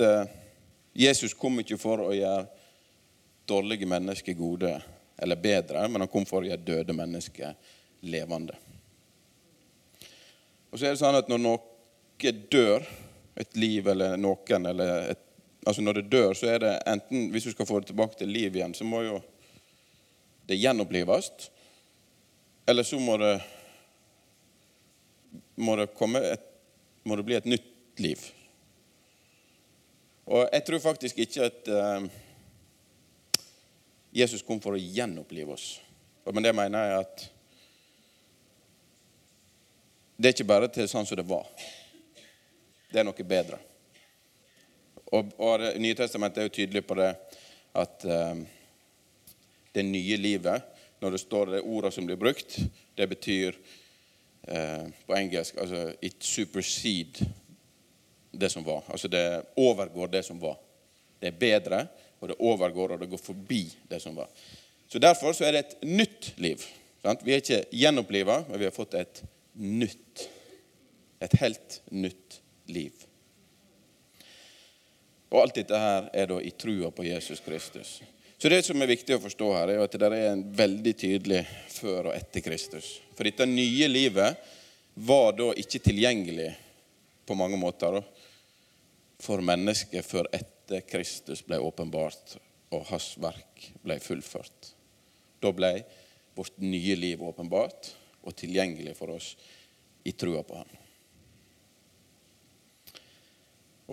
eh, Jesus kom ikke for å gjøre dårlige mennesker gode eller bedre, men han kom for å gjøre døde mennesker levende. Og så er det sånn at når noe dør, et liv eller noen eller et, altså Når det dør, så er det enten Hvis du skal få det tilbake til liv igjen, så må jo det gjenopplives. Eller så må det, må det, et, må det bli et nytt liv. Og jeg tror faktisk ikke at uh, Jesus kom for å gjenopplive oss. Men det mener jeg at det er ikke bare til sånn som det var. Det er noe bedre. Og, og nye testamentet er jo tydelig på det at uh, det nye livet Når det står det ordet som blir brukt, det betyr uh, på engelsk altså, It supersede det som var. Altså det overgår det som var. Det er bedre, og det overgår, og det går forbi det som var. Så Derfor så er det et nytt liv. Sant? Vi er ikke gjenoppliva, men vi har fått et nytt. Et helt nytt liv. Og alt dette her er da i trua på Jesus Kristus. Så det som er viktig å forstå her, er at det er en veldig tydelig før og etter Kristus. For dette nye livet var da ikke tilgjengelig på mange måter for mennesket før etter Kristus ble åpenbart og hans verk ble fullført. Da ble vårt nye liv åpenbart og tilgjengelig for oss i trua på ham.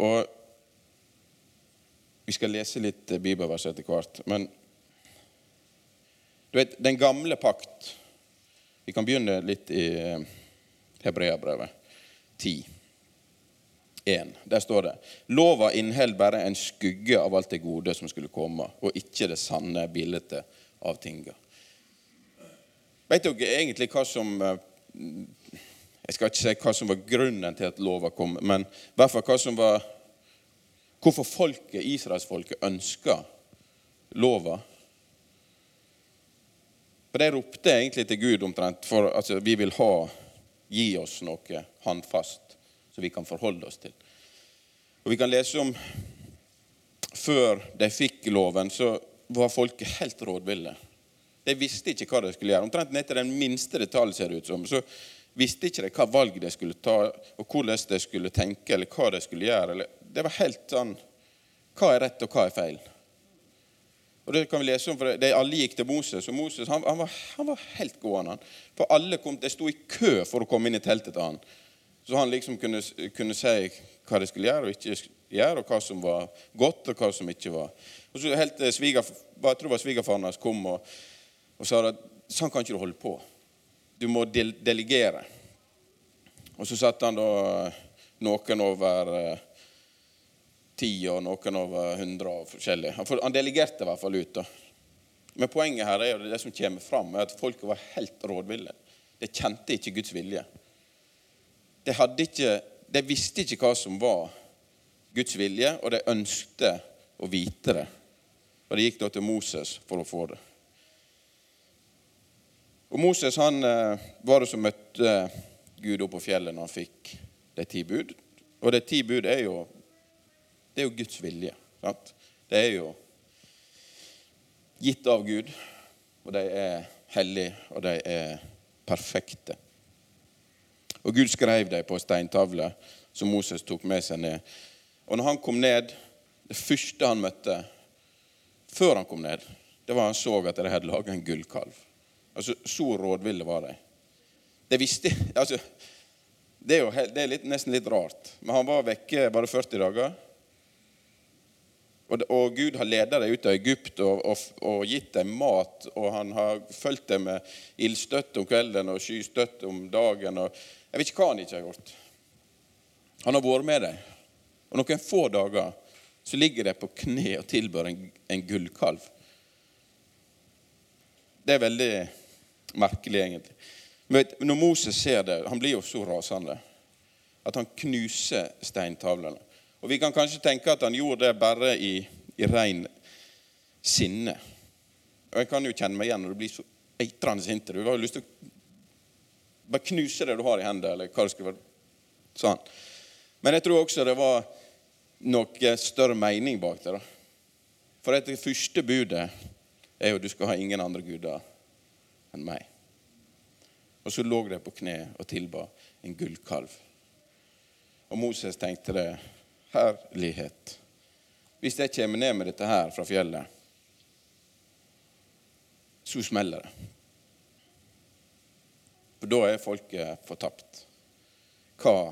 Og Vi skal lese litt bibelvers etter hvert. Men du vet, den gamle pakt Vi kan begynne litt i Hebreabrevet 10. 1. Der står det Lova inneholder bare en skygge av alt det gode som skulle komme, og ikke det sanne bildet av tinga. Vet dere egentlig hva som eh, Jeg skal ikke si hva som var grunnen til at lova kom, men i hvert fall hva som var Hvorfor folket, israelsfolket ønska lova. For De ropte egentlig til Gud omtrent for altså, vi vil ha, gi oss noe håndfast som vi kan forholde oss til. Og Vi kan lese om før de fikk loven, så var folket helt rådville. De visste ikke hva de skulle gjøre. Omtrent ned til den minste detalj ser det ut som. Så visste ikke de hva valg de skulle ta, og hvordan de skulle tenke, eller hva de skulle gjøre. Det var helt sånn Hva er rett, og hva er feil? Og Det kan vi lese om, for De alle gikk til Moses, og Moses han, han, var, han var, helt gående. For alle kom, De sto i kø for å komme inn i teltet til han. Så han liksom kunne, kunne, si hva de skulle gjøre og ikke gjøre, og hva som var godt, og hva som ikke var. Og så helt til jeg tror det var svigerfaren hans kom og, og sa at sånn kan ikke du holde på. Du må del delegere. Og så satte han da noen over eh, ti og noen over hundre og forskjellig. Han delegerte i hvert fall ut. da. Men poenget her er jo det som kommer fram, er at folket var helt rådville. De kjente ikke Guds vilje de, ikke, de visste ikke hva som var Guds vilje, og de ønskte å vite det. Og de gikk da til Moses for å få det. Og Moses han eh, var det som møtte Gud opp på fjellet når han fikk de ti bud. Og de ti bud er jo, det er jo Guds vilje. Sant? Det er jo gitt av Gud, og de er hellige, og de er perfekte. Og Gud skrev dem på steintavle som Moses tok med seg ned. Og når han kom ned, det første han møtte før han kom ned, det var han så at de hadde laga en gullkalv. Altså, Så rådville var de. Det visste altså, Det er jo det er litt, nesten litt rart. Men han var vekke bare 40 dager. Og, og Gud har ledet deg ut av Egypt og, og, og, gitt deg mat. Og han har fulgt deg med ildstøtte om kvelden og skystøtte om dagen. og jeg vet ikke hva han ikke har gjort. Han har vært med deg. Og noen få dager så ligger de på kne og tilbør en, en gullkalv. Det er veldig merkelig, egentlig. Men når Moses ser det, han blir jo så rasende at han knuser steintavlene. Og Vi kan kanskje tenke at han gjorde det bare i, i ren sinne. Og Jeg kan jo kjenne meg igjen når du blir så eitrende sint. Du har jo lyst til å bare knuse det du har i hendene, eller hva det skulle være. Sånn. Men jeg tror også det var noe større mening bak det. da. For det første budet er jo du skal ha ingen andre guder enn meg. Og så lå de på kne og tilba en gullkalv. Og Moses tenkte det. Herlighet. Hvis jeg kommer ned med dette her fra fjellet, så smeller det. For da er folket fortapt. Hva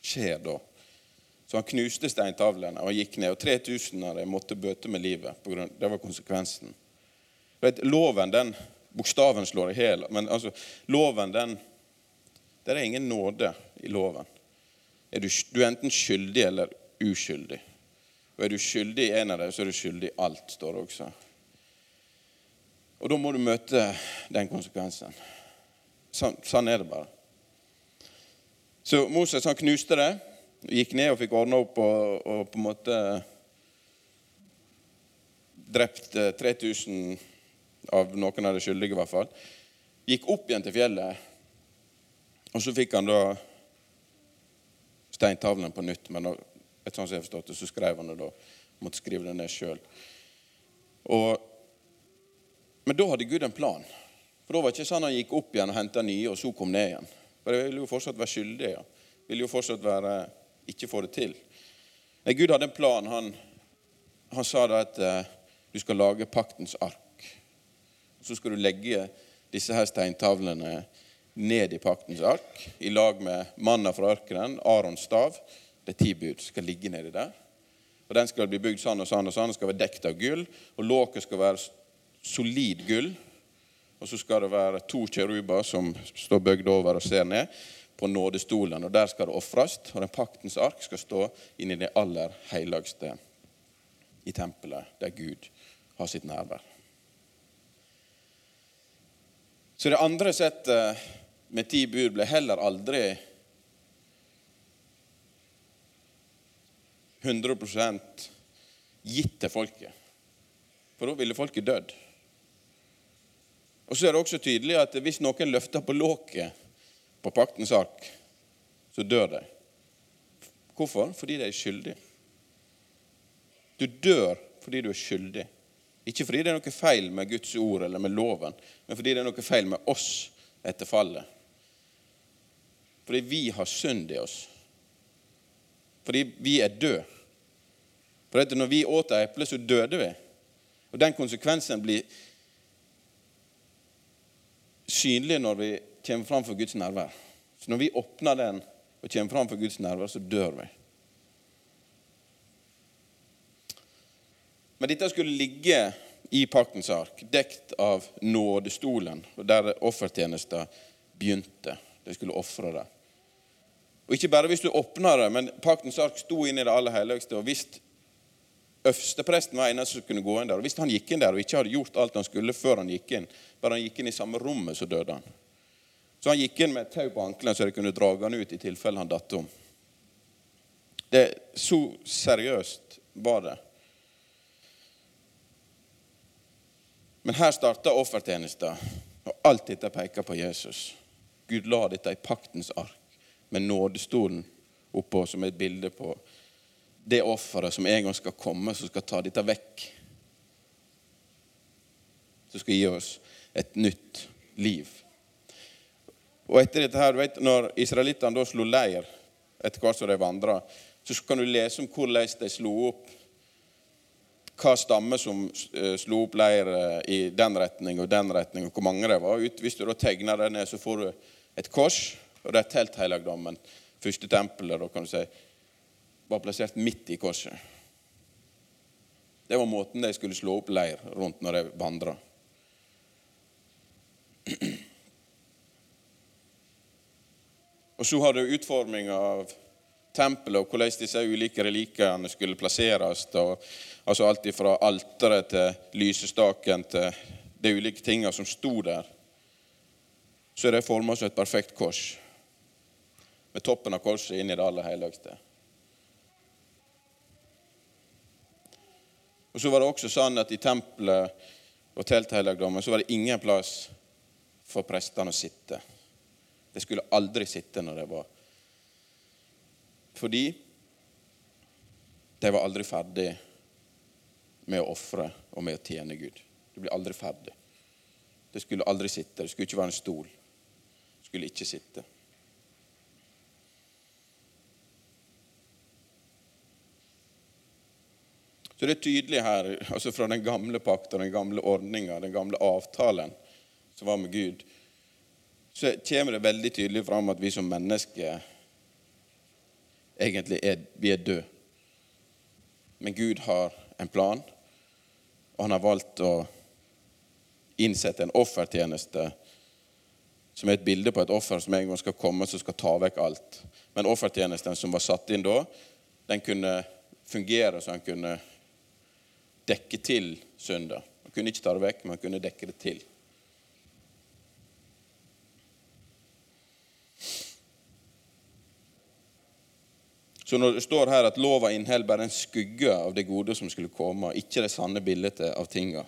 skjer da? Så han knuste steintavlene og gikk ned. Og 3000 av dem måtte bøte med livet. Det var konsekvensen. Vet, loven, den, Bokstaven slår i hjel, men altså, loven, den Det er ingen nåde i loven. Er du, du, er enten skyldig eller uskyldig. Og er du skyldig i en av dem, så er du skyldig i alt, står det også. Og da må du møte den konsekvensen. Sånn, sånn er det bare. Så Moses han knuste det, gikk ned og fikk ordna opp og, og, på en måte drept 3000 av noen av de skyldige, i hvert fall. Gikk opp igjen til fjellet, og så fikk han da steintavlen på nytt. Men et sånn som jeg forstått det, så skrev han det da. Måtte skrive det ned sjøl. Men da hadde Gud en plan. For da var det ikke sånn han gikk opp igjen og henta nye, og så kom ned igjen. For det ville jo fortsatt være skyldig. Ja. Ville jo fortsatt være ikke få det til. Nei, Gud hadde en plan. Han, han sa da at eh, du skal lage paktens ark. Så skal du legge disse her steintavlene ned i paktens ark i lag med manna fra ørkenen, Arons stav. Er ti bud skal ligge nedi der. Og Den skal bli bygd sånn og sånn og sånn, skal være dekt av gull. Og låket skal være solid gull. Og så skal det være to kjeruber som står bøgd over og ser ned på nådestolen. Og der skal det ofres. Og den paktens ark skal stå inni det aller helligste i tempelet, der Gud har sitt nærvær. Så det andre settet med ti bud ble heller aldri 100 gitt til folket. For da ville folket dødd. Og så er det også tydelig at hvis noen løfter på låket på paktens ark, så dør de. Hvorfor? Fordi de er skyldige. Du dør fordi du er skyldig. Ikke fordi det er noe feil med Guds ord eller med loven, men fordi det er noe feil med oss etter fallet. Fordi vi har synd i oss. Fordi vi er døde. For dette, når vi åt av eplet, så døde vi. Og den konsekvensen blir synlig når vi kommer fram for Guds nærvær. Så når vi åpner den og kommer fram for Guds nærvær, så dør vi. Men dette skulle ligge i paktens ark, dekt av nådestolen, der offertjenesten begynte. De skulle ofre det. Og ikke bare hvis du åpna det, men paktens ark sto inn i det aller helligste. Og hvis øverstepresten var eneste som kunne gå inn der. Og Hvis han gikk inn der og ikke hadde gjort alt han skulle før han gikk inn, bare han gikk inn i samme rommet, så døde han. Så han gikk inn med et tau på ankelen så de kunne dra han ut i tilfelle han datt om. Det, så seriøst var det. Men her starta offertjenesten, og alt dette peker på Jesus. Gud la dette i paktens ark, med nådestolen oppå som et bilde på det offeret som en gang skal komme, som skal ta dette vekk. Som skal gi oss et nytt liv. Og etter dette her, du vet, Når israelittene da slo leir etter hvert som de vandra, så kan du lese om hvordan de slo opp hva stamme som eh, slo opp leir eh, i den retning og den retning, og hvor mange det var. Hvis du da tegner det ned, så får du et kors, og det er telthelligdommen. Første tempelet, da kan du si var plassert midt i korset. Det var måten de skulle slå opp leir rundt når de vandra. Og så har du utforminga av tempelet og hvordan disse ulike relikene skulle plasseres. Og, altså Alt fra alteret til lysestaken til de ulike tingene som sto der. Så er det forma som et perfekt kors, med toppen av korset inn i det aller helligste. Og så var det også sånn at i tempelet og telthelligdommen så var det ingen plass for prestene å sitte. De skulle aldri sitte når det var Fordi De var aldri ferdig med å ofre og med å tjene Gud. De blir aldri ferdig. Det skulle aldri sitte. Det skulle ikke være en stol. Det skulle ikke sitte. Så det er tydelig her, altså fra den gamle pakta, den gamle ordninga, den gamle avtalen som var med Gud, så kommer det veldig tydelig fram at vi som mennesker egentlig er, vi er døde. Men Gud har en plan, og han har valgt å innsette en offertjeneste som er et bilde på et offer som en gang skal komme, som skal ta vekk alt. Men offertjenesten som var satt inn da, den kunne fungere så han kunne dekke til synder. Man kunne ikke ta det vekk, men han kunne dekke det til. Så når det står her at lova inneholder bare en skygge av det gode som skulle komme, ikke det sanne bildet av tinga,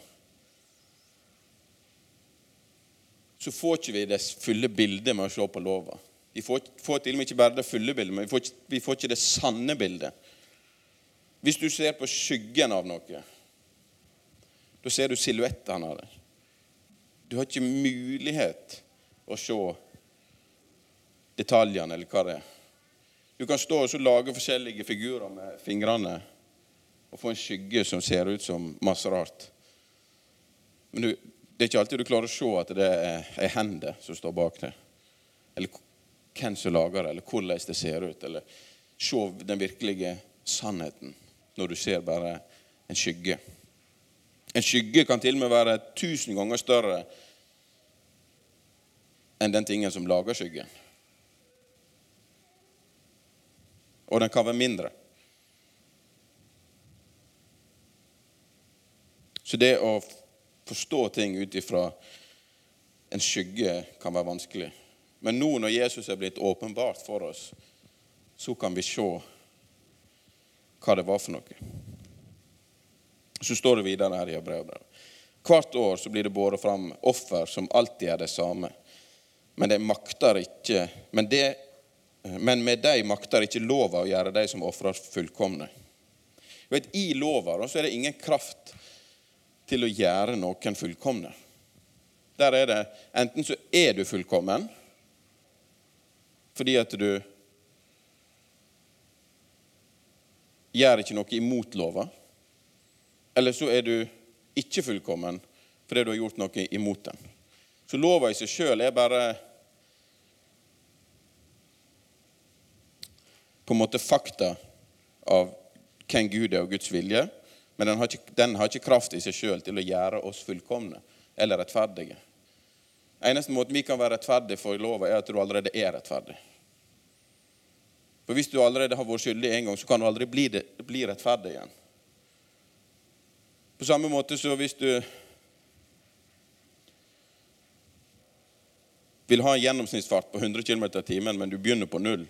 så får ikke vi det fulle bildet med å se på lova. Vi får, får til og med ikke bare det fulle bildet, men vi får, vi får ikke det sanne bildet. Hvis du ser på skyggen av noe, da ser du silhuettene av det. Du har ikke mulighet å se detaljene eller hva det er. Du kan stå og lage forskjellige figurer med fingrene og få en skygge som ser ut som masse rart. Men du, det er ikke alltid du klarer å se at det er ei hende som står bak det. Eller hvem som lager det, eller hvordan det ser ut. Eller se den virkelige sannheten når du ser bare en skygge. En skygge kan til og med være tusen ganger større enn den tingen som lager skyggen. og den kan være mindre. Så det å forstå ting ut ifra en skygge kan være vanskelig. Men nå når Jesus er blitt åpenbart for oss, så kan vi se hva det var for noe. Så står det videre her i Hebreabrevet. Hvert år så blir det båret fram offer som alltid er det samme. Men det makter ikke Men det men med dem makter ikke lova å gjøre de som ofrer, fullkomne. Vet, I lova så er det ingen kraft til å gjøre noen fullkomne. Der er det enten så er du fullkommen fordi at du gjør ikke noe imot lova, eller så er du ikke fullkommen fordi du har gjort noe imot den. Så lova i seg sjøl er bare på en måte fakta av hvem Gud er og Guds vilje, men den har ikke, den har ikke kraft i seg sjøl til å gjøre oss fullkomne eller rettferdige. Eneste måten vi kan være rettferdige for lova, er at du allerede er rettferdig. For Hvis du allerede har vært skyldig en gang, så kan du aldri bli, det, bli rettferdig igjen. På samme måte så hvis du vil ha en gjennomsnittsfart på 100 km i timen, men du begynner på null,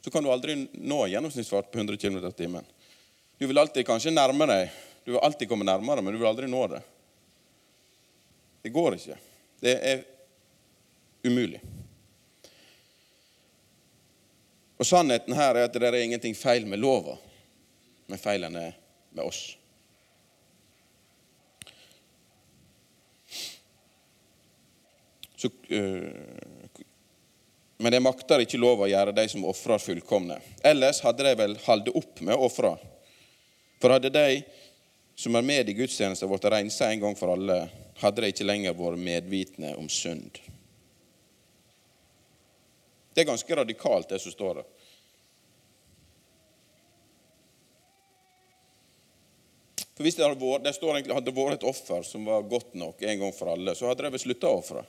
så kan du aldri nå gjennomsnittsfart på 100 km i timen. Du vil alltid kanskje nærme deg, du vil alltid komme nærmere, men du vil aldri nå det. Det går ikke. Det er umulig. Og Sannheten her er at det er ingenting feil med lova, men feilen er med oss. Så, uh, men det makter ikke lov å gjøre de som ofrer, fullkomne. Ellers hadde de vel holdt opp med å ofre. For hadde de som er med i gudstjenesten, blitt rensa en gang for alle, hadde de ikke lenger vært medvitende om synd. Det er ganske radikalt, det som står der. For Hvis det hadde vært, det står egentlig, hadde vært et offer som var godt nok en gang for alle, så hadde de vel slutta å ofre.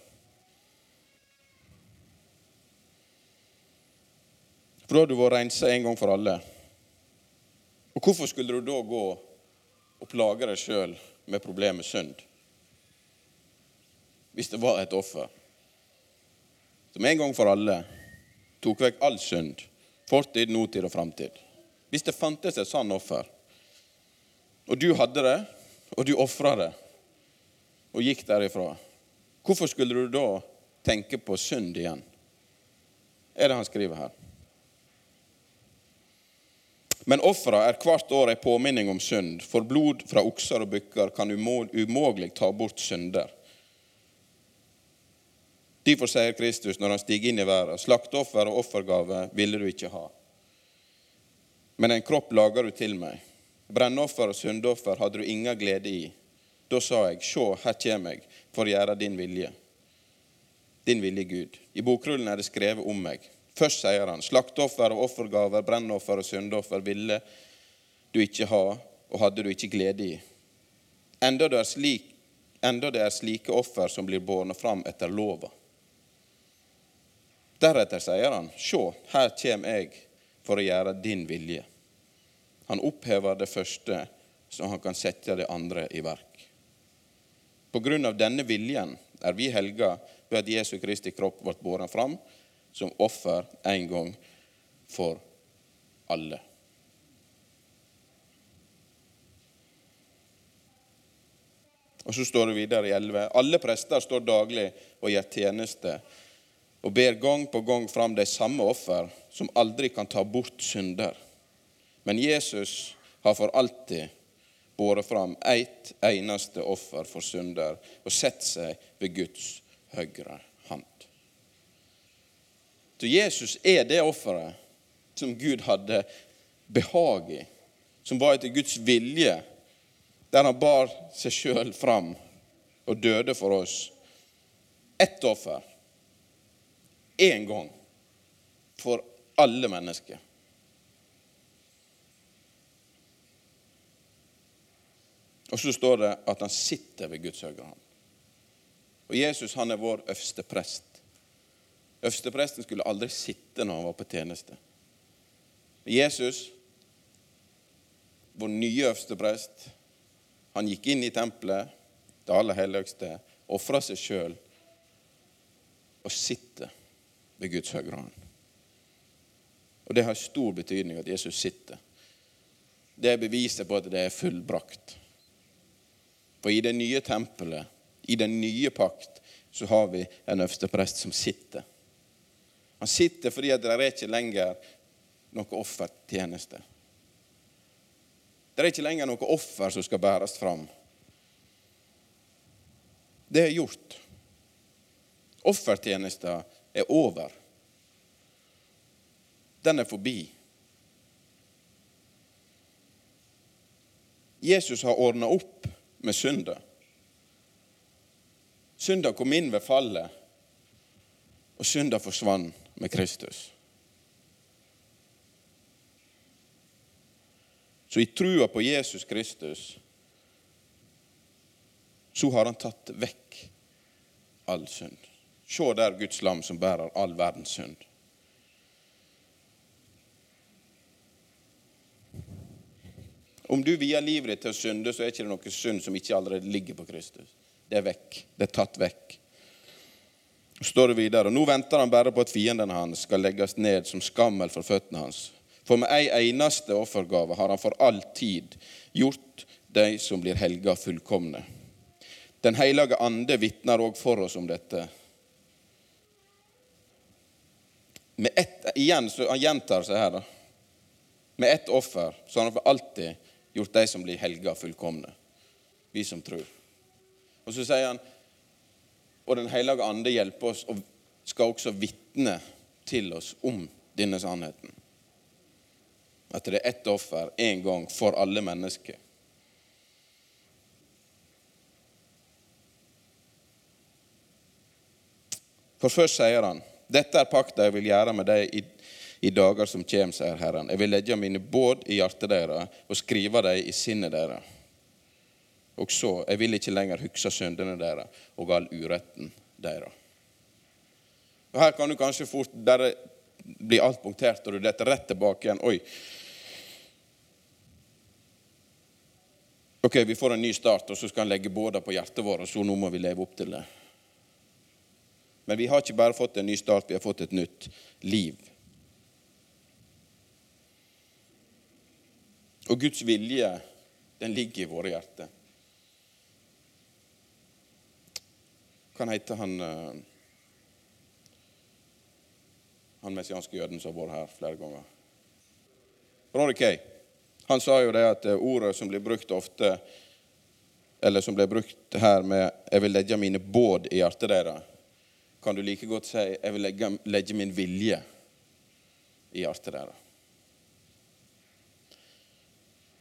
For da hadde du vært rensa en gang for alle. Og hvorfor skulle du da gå og plage deg sjøl med problemet synd? Hvis det var et offer som en gang for alle tok vekk all synd, fortid, nåtid og framtid. Hvis det fantes et sant offer, og du hadde det, og du ofra det, og gikk derifra, hvorfor skulle du da tenke på synd igjen? Er det han skriver her? Men ofra er hvert år en påminning om synd, for blod fra okser og bykker kan umulig ta bort synder. Derfor sier Kristus når han stiger inn i verden, slakteoffer og offergave ville du ikke ha. Men en kropp lager du til meg. Brennoffer og syndoffer hadde du ingen glede i. Da sa jeg, se, her kommer jeg for å gjøre din vilje. Din vilje, Gud. I bokrullen er det skrevet om meg. Først sier han, slakteoffer og offergaver, brennoffer og syndoffer ville du ikke ha, og hadde du ikke glede i. Enda det er, slik, enda det er slike offer som blir båret fram etter lova. Deretter sier han, Se, her kommer jeg for å gjøre din vilje. Han opphever det første, så han kan sette det andre i verk. På grunn av denne viljen er vi helga ved at Jesu Kristi kropp ble båret fram som offer en gang for alle. Og så står det videre i 11.: Alle prester står daglig og gjør tjeneste og ber gang på gang fram de samme offer som aldri kan ta bort synder. Men Jesus har for alltid båret fram ett eneste offer for synder og sett seg ved Guds høyre hand. Så Jesus er det offeret som Gud hadde behag i, som var etter Guds vilje, der han bar seg sjøl fram og døde for oss. Ett offer én gang for alle mennesker. Og så står det at han sitter ved Guds høyre hånd. Og Jesus han er vår øverste prest. Øverstepresten skulle aldri sitte når han var på tjeneste. Jesus, vår nye øversteprest, han gikk inn i tempelet, det aller helligste, ofra seg sjøl og sitter ved Guds høyre hånd. Og det har stor betydning at Jesus sitter. Det er beviset på at det er fullbrakt. For i det nye tempelet, i den nye pakt, så har vi en øverste som sitter. Han sitter fordi det er ikke lenger noe offertjeneste. Det er ikke lenger noe offer som skal bæres fram. Det er gjort. Offertjenesten er over. Den er forbi. Jesus har ordna opp med synda. Synda kom inn ved fallet, og synda forsvant med Kristus. Så i trua på Jesus Kristus så har han tatt vekk all synd. Se der Guds lam som bærer all verdens synd. Om du vier livet ditt til å synde, så er det ikke noe synd som ikke allerede ligger på Kristus. Det er vekk. Det er tatt vekk. Står det videre, Nå venter han bare på at fiendene hans skal legges ned som skammel for føttene hans. For med ei eneste offergave har han for all tid gjort de som blir helga, fullkomne. Den hellige ande vitner òg for oss om dette med ett, igjen, så Han gjentar seg her. da. Med ett offer så har han for alltid gjort de som blir helga, fullkomne. Vi som tror. Og så sier han og Den hellige ande hjelper oss og skal også vitne til oss om denne sannheten. At det er ett offer én gang for alle mennesker. For først sier han dette er pakta jeg vil gjøre med deg i, i dager som kommer, sier Herren. Jeg vil legge mine båd i hjertet deres og skrive dem i sinnet deres. Og så, jeg vil ikke lenger huske syndene deres og all uretten deres. Og Her kan du kanskje fort der bli alt punktert, og du detter rett tilbake igjen. Oi. Ok, vi får en ny start, og så skal han legge båda på hjertet vårt, og så nå må vi leve opp til det. Men vi har ikke bare fått en ny start, vi har fått et nytt liv. Og Guds vilje, den ligger i våre hjerter. Hva heter han eh, Han messianske jøden som har vært her flere ganger? Ronny Kay. Han sa jo det at ordet som blir brukt ofte, eller som blir brukt her med 'jeg vil legge mine båd i hjertet deres', kan du like godt si 'jeg vil legge, legge min vilje i hjertet deres'.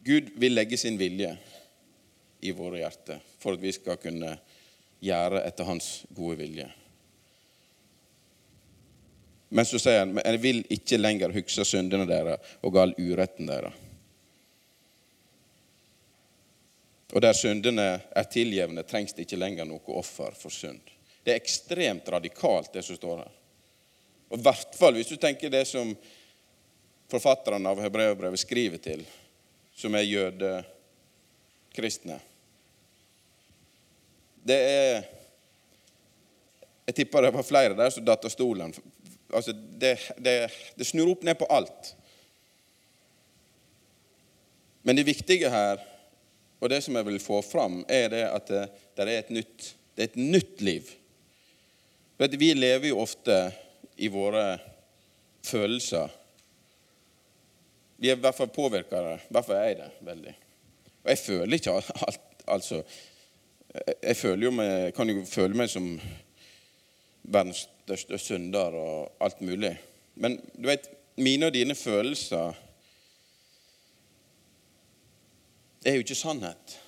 Gud vil legge sin vilje i våre hjerter for at vi skal kunne gjøre etter hans gode vilje. Men så sier han jeg vil ikke lenger huske syndene deres og all uretten deres. Og der syndene er tilgjevne, trengs det ikke lenger noe offer for synd. Det er ekstremt radikalt, det som står her. Og i hvert fall hvis du tenker det som forfatterne av Hebreerbrevet skriver til, som er jødekristne. Det er Jeg tipper det var flere der som datt av stolen. Altså, det, det, det snur opp ned på alt. Men det viktige her, og det som jeg vil få fram, er det at det, det er et nytt, det er et nytt liv. For vi lever jo ofte i våre følelser. Vi er i hvert fall påvirka av det. I hvert fall er jeg det veldig. Og jeg føler ikke alt Altså Jeg føler jo meg, kan jo føle meg som verdens største synder og alt mulig. Men du vet, mine og dine følelser er jo ikke sannhet.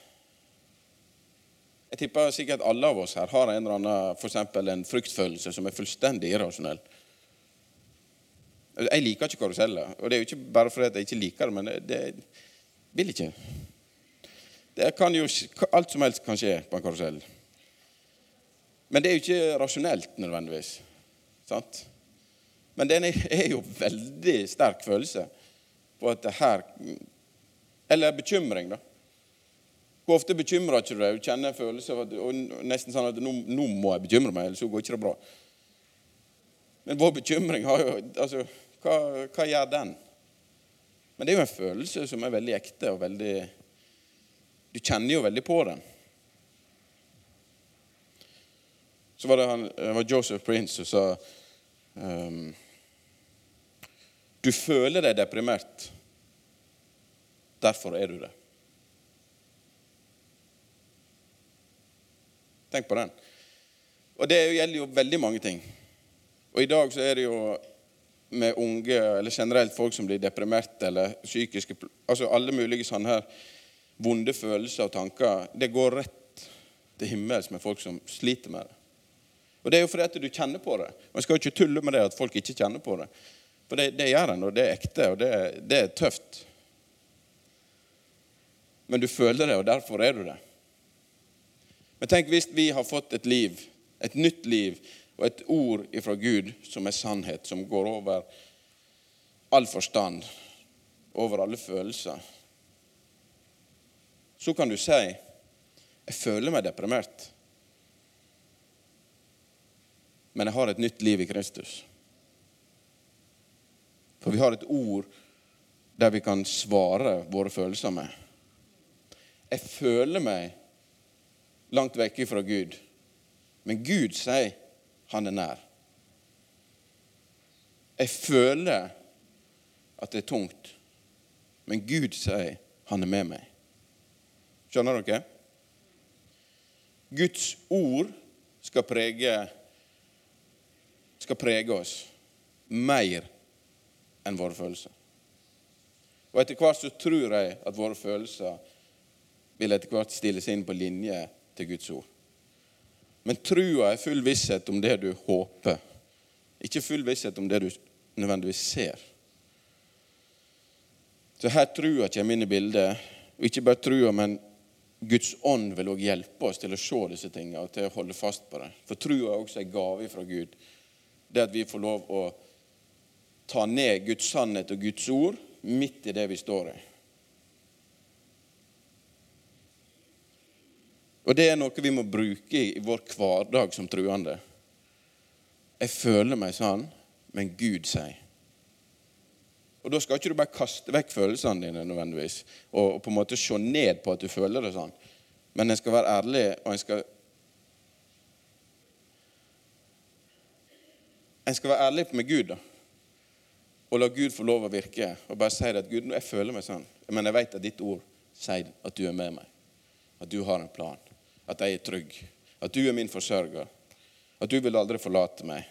Jeg tipper sikkert alle av oss her har en eller annen, for en fryktfølelse som er fullstendig irrasjonell. Jeg liker ikke karuseller. Og det er jo ikke bare fordi jeg ikke liker det, men det, det vil ikke. Det kan jo, Alt som helst kan skje på en karusell. Men det er jo ikke rasjonelt nødvendigvis. Sant? Men det er jo veldig sterk følelse på at det her Eller bekymring, da. Hvor ofte bekymrer ikke du deg? Du kjenner en følelse av at, og nesten sånn at nå, nå må jeg bekymre meg, ellers går ikke det bra. Men vår bekymring har jo altså, hva, hva, gjør den? Men det er jo en følelse som er veldig ekte og veldig Du kjenner jo veldig på den. Så var det, han, det var Joseph Prince som sa um, Du føler deg deprimert. Derfor er du det. Tenk på den. Og det gjelder jo veldig mange ting. Og i dag så er det jo med unge, eller generelt folk som blir deprimerte eller psykiske Altså alle mulige sånne her vonde følelser og tanker. Det går rett til himmels med folk som sliter med det. Og det er jo fordi at du kjenner på det. Man skal jo ikke tulle med det at folk ikke kjenner på det. For det, det gjør en, og det er ekte, og det, det er tøft. Men du føler det, og derfor er du det. Men tenk hvis vi har fått et liv, et nytt liv, og et ord ifra Gud som er sannhet, som går over all forstand, over alle følelser. Så kan du si 'Jeg føler meg deprimert', men jeg har et nytt liv i Kristus. For vi har et ord der vi kan svare våre følelser med. Jeg føler meg langt vekke fra Gud, men Gud sier han er nær. Jeg føler at det er tungt, men Gud sier han er med meg. Skjønner dere? Guds ord skal prege, skal prege oss mer enn våre følelser. Og etter hvert så tror jeg at våre følelser vil etter hvert stilles inn på linje til Guds ord. Men trua er full visshet om det du håper, ikke full visshet om det du nødvendigvis ser. Så her trua kommer inn i bildet. Og ikke bare trua, men Guds ånd vil også hjelpe oss til å se disse tingene og til å holde fast på det. For trua er også en gave fra Gud. Det at vi får lov å ta ned Guds sannhet og Guds ord midt i det vi står i. Og det er noe vi må bruke i vår hverdag som truende. Jeg føler meg sånn, men Gud sier. Og Da skal ikke du bare kaste vekk følelsene dine nødvendigvis, og, og på en måte se ned på at du føler det sånn. Men en skal være ærlig, og en skal En skal være ærlig med Gud. da. Og la Gud få lov å virke. Og bare si det at Gud, jeg føler meg sånn, men jeg vet at ditt ord sier at du er med meg. At du har en plan. At jeg er trygg. At du er min forsørger. At du vil aldri forlate meg.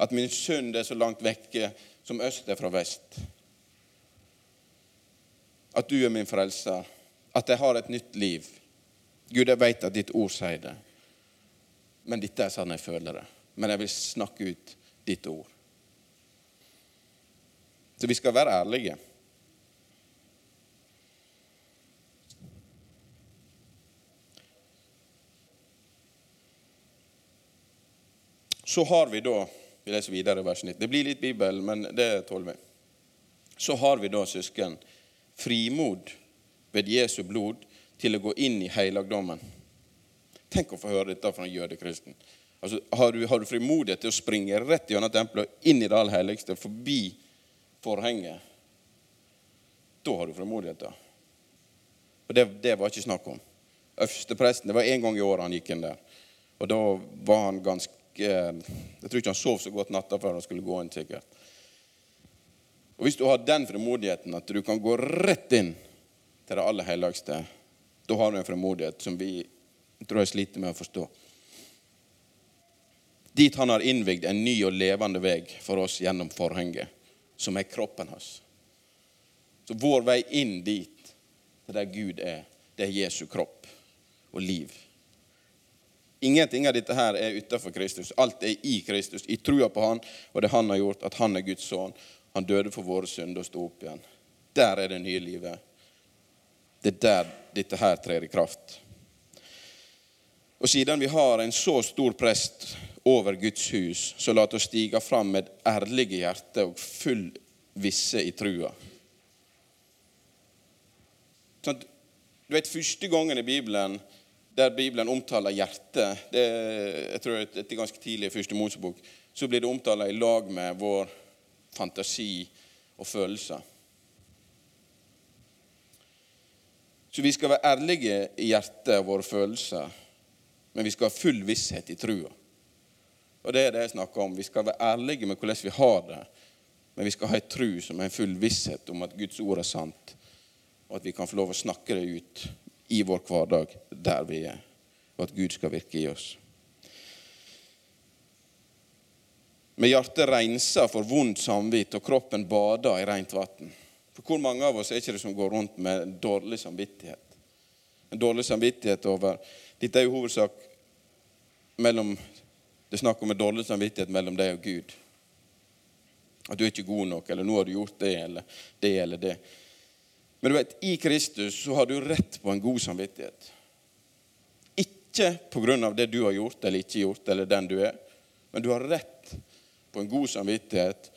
At min synd er så langt vekke som øst er fra vest. At du er min frelser. At jeg har et nytt liv. Gud, jeg vet at ditt ord sier det. Men dette er sånn jeg føler det. Men jeg vil snakke ut ditt ord. Så vi skal være ærlige. Så har vi da Vi leser videre vers 19. Det blir litt Bibel, men det tåler vi. Så har vi da, søsken, frimod ved Jesu blod til å gå inn i helligdommen. Tenk å få høre dette fra en jødekristen. Altså, har, du, har du frimodighet til å springe rett gjennom tempelet inn i det aller helligste, forbi forhenget, da har du frimodighet. da. Og det, det var ikke snakk om. Øverstepresten, Det var én gang i året han gikk inn der. Og da var han ganske Jeg tror ikke han sov så godt natta før han skulle gå inn. sikkert. Og Hvis du har den frimodigheten at du kan gå rett inn til det aller helligste, da har du en frimodighet som vi tror jeg sliter med å forstå. Dit han har innvigd en ny og levende vei for oss gjennom forhenget, som er kroppen hans. Så vår vei inn dit, til der Gud er, det er Jesu kropp og liv. Ingenting av dette her er utenfor Kristus. Alt er i Kristus, i trua på Han og det Han har gjort, at Han er Guds sønn. Han døde for våre synder og sto opp igjen. Der er det nye livet. Det er der dette her trer i kraft. Og siden vi har en så stor prest over Guds hus, så la oss stige fram med ærlige hjerte og full visse i trua. Sånn, du vet, Første gangen i Bibelen der Bibelen omtaler hjertet det, jeg tror det er ganske tidlig i første Mosebok, så blir det omtalt i lag med vår fantasi og følelser. Så vi skal være ærlige i hjertet og våre følelser, men vi skal ha full visshet i trua. Og det er det jeg snakker om. Vi skal være ærlige med hvordan vi har det, men vi skal ha ei tru som er en full visshet om at Guds ord er sant, og at vi kan få lov å snakke det ut i vår hverdag der vi er, og at Gud skal virke i oss. Med hjertet rensa for vondt samvitt og kroppen bada i rent vann. For hvor mange av oss er ikke det som går rundt med dårlig samvittighet? En dårlig samvittighet over Dette er jo hovedsak mellom Det er snakk om en dårlig samvittighet mellom deg og Gud. At du er ikke god nok, eller nå har du gjort det eller det eller det. Men du vet, i Kristus så har du rett på en god samvittighet. Ikke pga. det du har gjort eller ikke gjort, eller den du er, men du har rett på en god samvittighet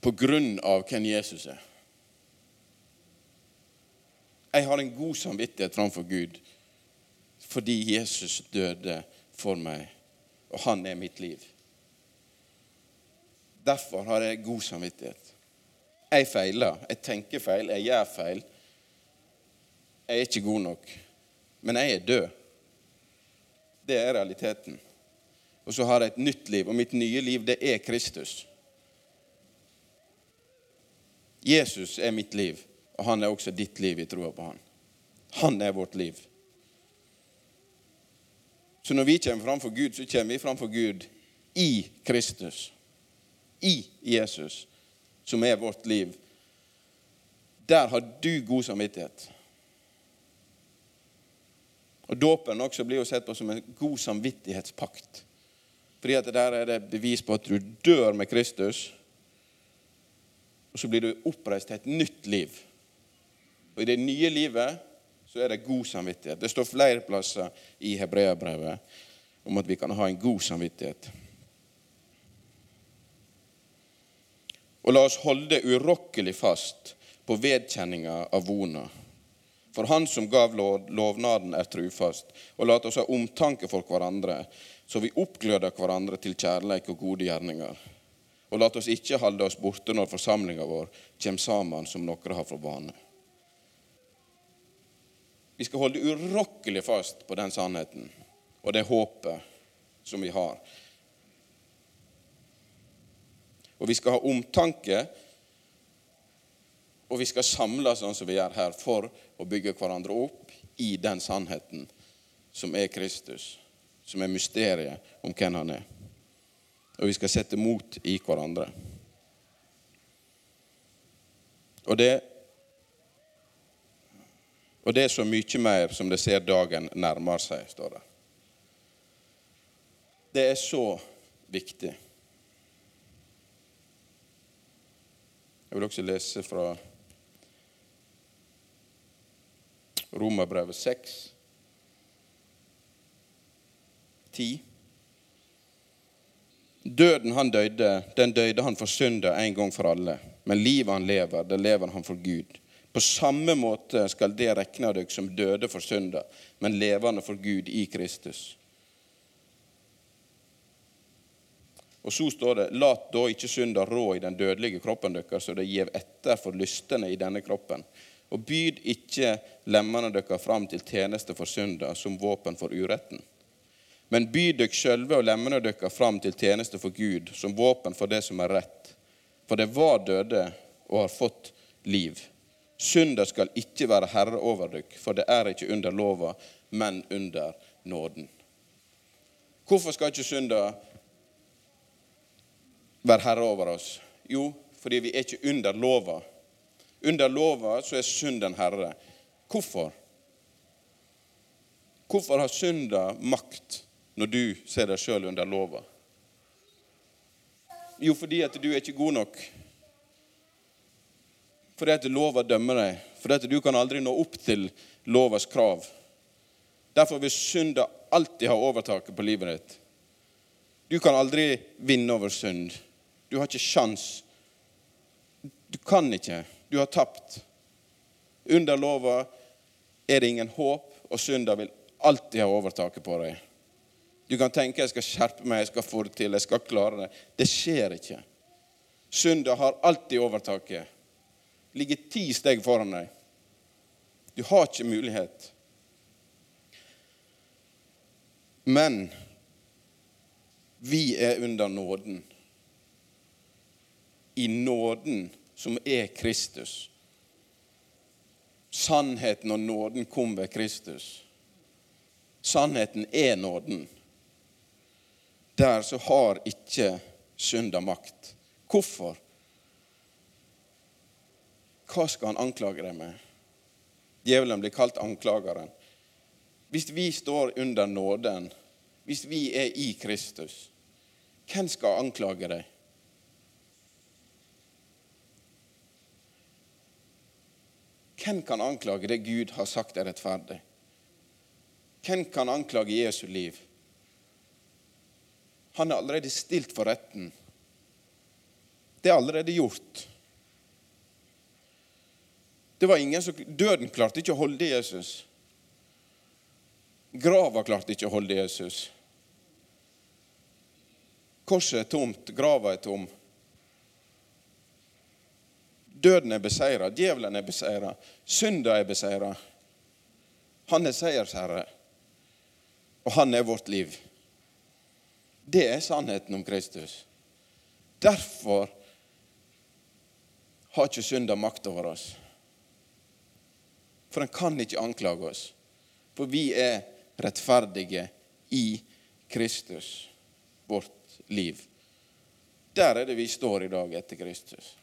på grunn av hvem Jesus er. Jeg har en god samvittighet framfor Gud fordi Jesus døde for meg, og han er mitt liv. Derfor har jeg god samvittighet. Jeg feiler. Jeg tenker feil. Jeg gjør feil. Jeg er ikke god nok. Men jeg er død. Det er realiteten. Og så har jeg et nytt liv, og mitt nye liv, det er Kristus. Jesus er mitt liv, og han er også ditt liv i troa på han. Han er vårt liv. Så når vi kommer framfor Gud, så kommer vi framfor Gud i Kristus. I Jesus som er vårt liv, der har du god samvittighet. Og Dåpen også blir jo sett på som en god samvittighetspakt. Fordi at der er det bevis på at du dør med Kristus, og så blir du oppreist til et nytt liv. Og I det nye livet så er det god samvittighet. Det står flere plasser i Hebreabrevet om at vi kan ha en god samvittighet. Og la oss holde urokkelig fast på vedkjenninga av vona. For Han som gav lovnaden, er trufast. Og la oss ha omtanke for hverandre, så vi oppgløder hverandre til kjærleik og gode gjerninger. Og la oss ikke holde oss borte når forsamlinga vår kommer sammen, som noen har for vane. Vi skal holde urokkelig fast på den sannheten og det håpet som vi har. Og vi skal ha omtanke, og vi skal samles sånn som vi gjør her, for å bygge hverandre opp i den sannheten som er Kristus, som er mysteriet om hvem han er. Og vi skal sette mot i hverandre. Og det, og det er så mye mer som det ser dagen nærmer seg, står det. Det er så viktig. Jeg vil også lese fra Romerbrevet 6, 10. Døden han døde, den døde han for synder en gang for alle. Men livet han lever, det lever han for Gud. På samme måte skal det rekne dere som døde for synder, men levende for Gud i Kristus. Og så står det:" Lat da ikke synda rå i den dødelige kroppen deres, så det gjev etter for lystene i denne kroppen. Og byd ikke lemmene deres fram til tjeneste for synda som våpen for uretten. Men by dere sjølve og lemmene deres fram til tjeneste for Gud som våpen for det som er rett. For det var døde og har fått liv. Synder skal ikke være herre over dere, for det er ikke under lova, men under nåden. Hvorfor skal ikke synder være herre over oss? Jo, fordi vi er ikke under lova. Under lova så er synden herre. Hvorfor? Hvorfor har synder makt når du ser deg sjøl under lova? Jo, fordi at du er ikke god nok. Fordi at lova dømmer deg. Fordi at du kan aldri nå opp til lovas krav. Derfor vil synda alltid ha overtaket på livet ditt. Du kan aldri vinne over synd. Du har ikke sjans. Du kan ikke. Du har tapt. Under lova er det ingen håp, og synda vil alltid ha overtaket på deg. Du kan tenke jeg skal skjerpe meg, jeg skal få det til, jeg skal klare det. Det skjer ikke. Synda har alltid overtaket. Ligger ti steg foran deg. Du har ikke mulighet. Men vi er under nåden. I nåden som er Kristus. Sannheten og nåden kom ved Kristus. Sannheten er nåden. Der så har ikke synda makt. Hvorfor? Hva skal han anklage deg med? Djevelen blir kalt anklageren. Hvis vi står under nåden, hvis vi er i Kristus, hvem skal anklage deg? Hvem kan anklage det Gud har sagt er rettferdig? Hvem kan anklage Jesu liv? Han er allerede stilt for retten. Det er allerede gjort. Det var ingen som, Døden klarte ikke å holde Jesus. Grava klarte ikke å holde Jesus. Korset er tomt, grava er tom. Døden er beseira, djevelen er beseira, synda er beseira. Han er seiersherre, og han er vårt liv. Det er sannheten om Kristus. Derfor har ikke synda makt over oss. For den kan ikke anklage oss. For vi er rettferdige i Kristus, vårt liv. Der er det vi står i dag etter Kristus.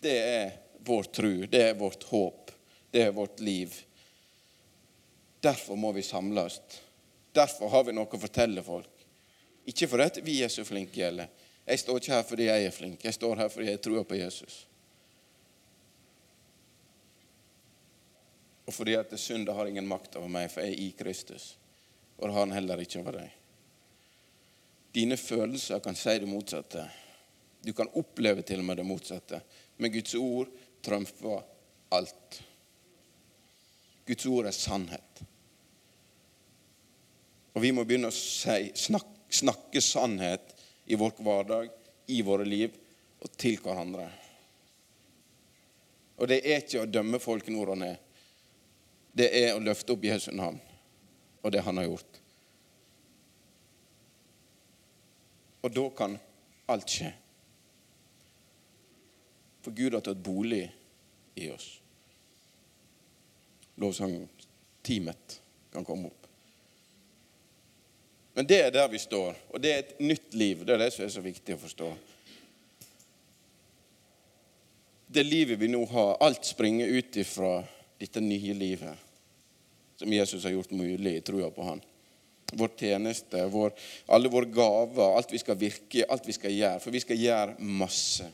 Det er vår tru, det er vårt håp, det er vårt liv. Derfor må vi samles. Derfor har vi noe å fortelle folk. Ikke fordi vi er så flinke, eller jeg står ikke her fordi jeg er flink. Jeg står her fordi jeg tror på Jesus. Og fordi at synda har ingen makt over meg, for jeg er i Kristus. Og det har han heller ikke over deg. Dine følelser kan si det motsatte. Du kan oppleve til og med det motsatte. Men Guds ord trumfer alt. Guds ord er sannhet. Og vi må begynne å si, snakke, snakke sannhet i vår hverdag, i våre liv og til hverandre. Og det er ikke å dømme folk nord og ned. Det er å løfte opp Jesu navn og det han har gjort. Og da kan alt skje. For Gud har tatt bolig i oss. Lovsangteamet kan komme opp. Men det er der vi står, og det er et nytt liv. Det er det som er så viktig å forstå. Det livet vi nå har, alt springer ut ifra dette nye livet som Jesus har gjort mulig i trua på Han. Vår tjeneste, vår, alle våre gaver, alt vi skal virke, alt vi skal gjøre. For vi skal gjøre masse.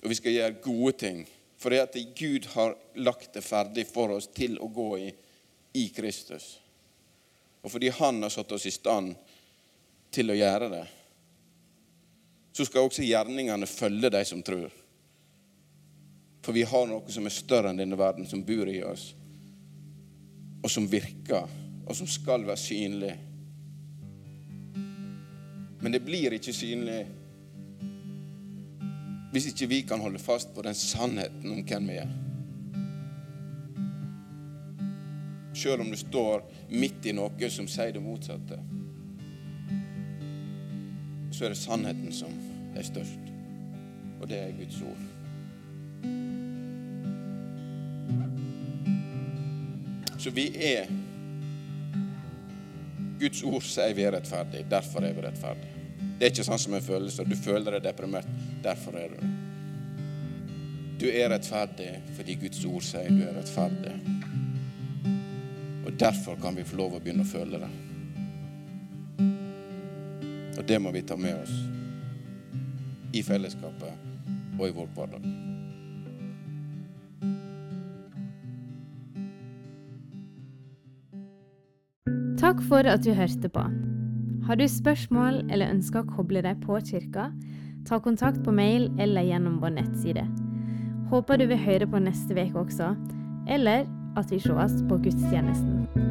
Og vi skal gjøre gode ting. For det at Gud har lagt det ferdig for oss til å gå i, i Kristus. Og fordi Han har satt oss i stand til å gjøre det, så skal også gjerningene følge de som tror. For vi har noe som er større enn denne verden, som bor i oss, og som virker, og som skal være synlig. Men det blir ikke synlig hvis ikke vi kan holde fast på den sannheten om hvem vi er. Sjøl om du står midt i noe som sier det motsatte, så er det sannheten som er størst. Og det er Guds ord. Så vi er Guds ord sier vi er rettferdige. Derfor er vi rettferdige. Det er ikke sånn som en følelse. Du føler deg deprimert. Derfor er du det. Du er rettferdig fordi Guds ord sier du er rettferdig. Derfor kan vi få lov å begynne å føle det. Og det må vi ta med oss i fellesskapet og i vår hverdag. Takk for at du hørte på. Har du spørsmål eller ønsker å koble deg på kirka, ta kontakt på mail eller gjennom vår nettside. Håper du vil høre på neste uke også, eller at vi sees på gudstjenesten.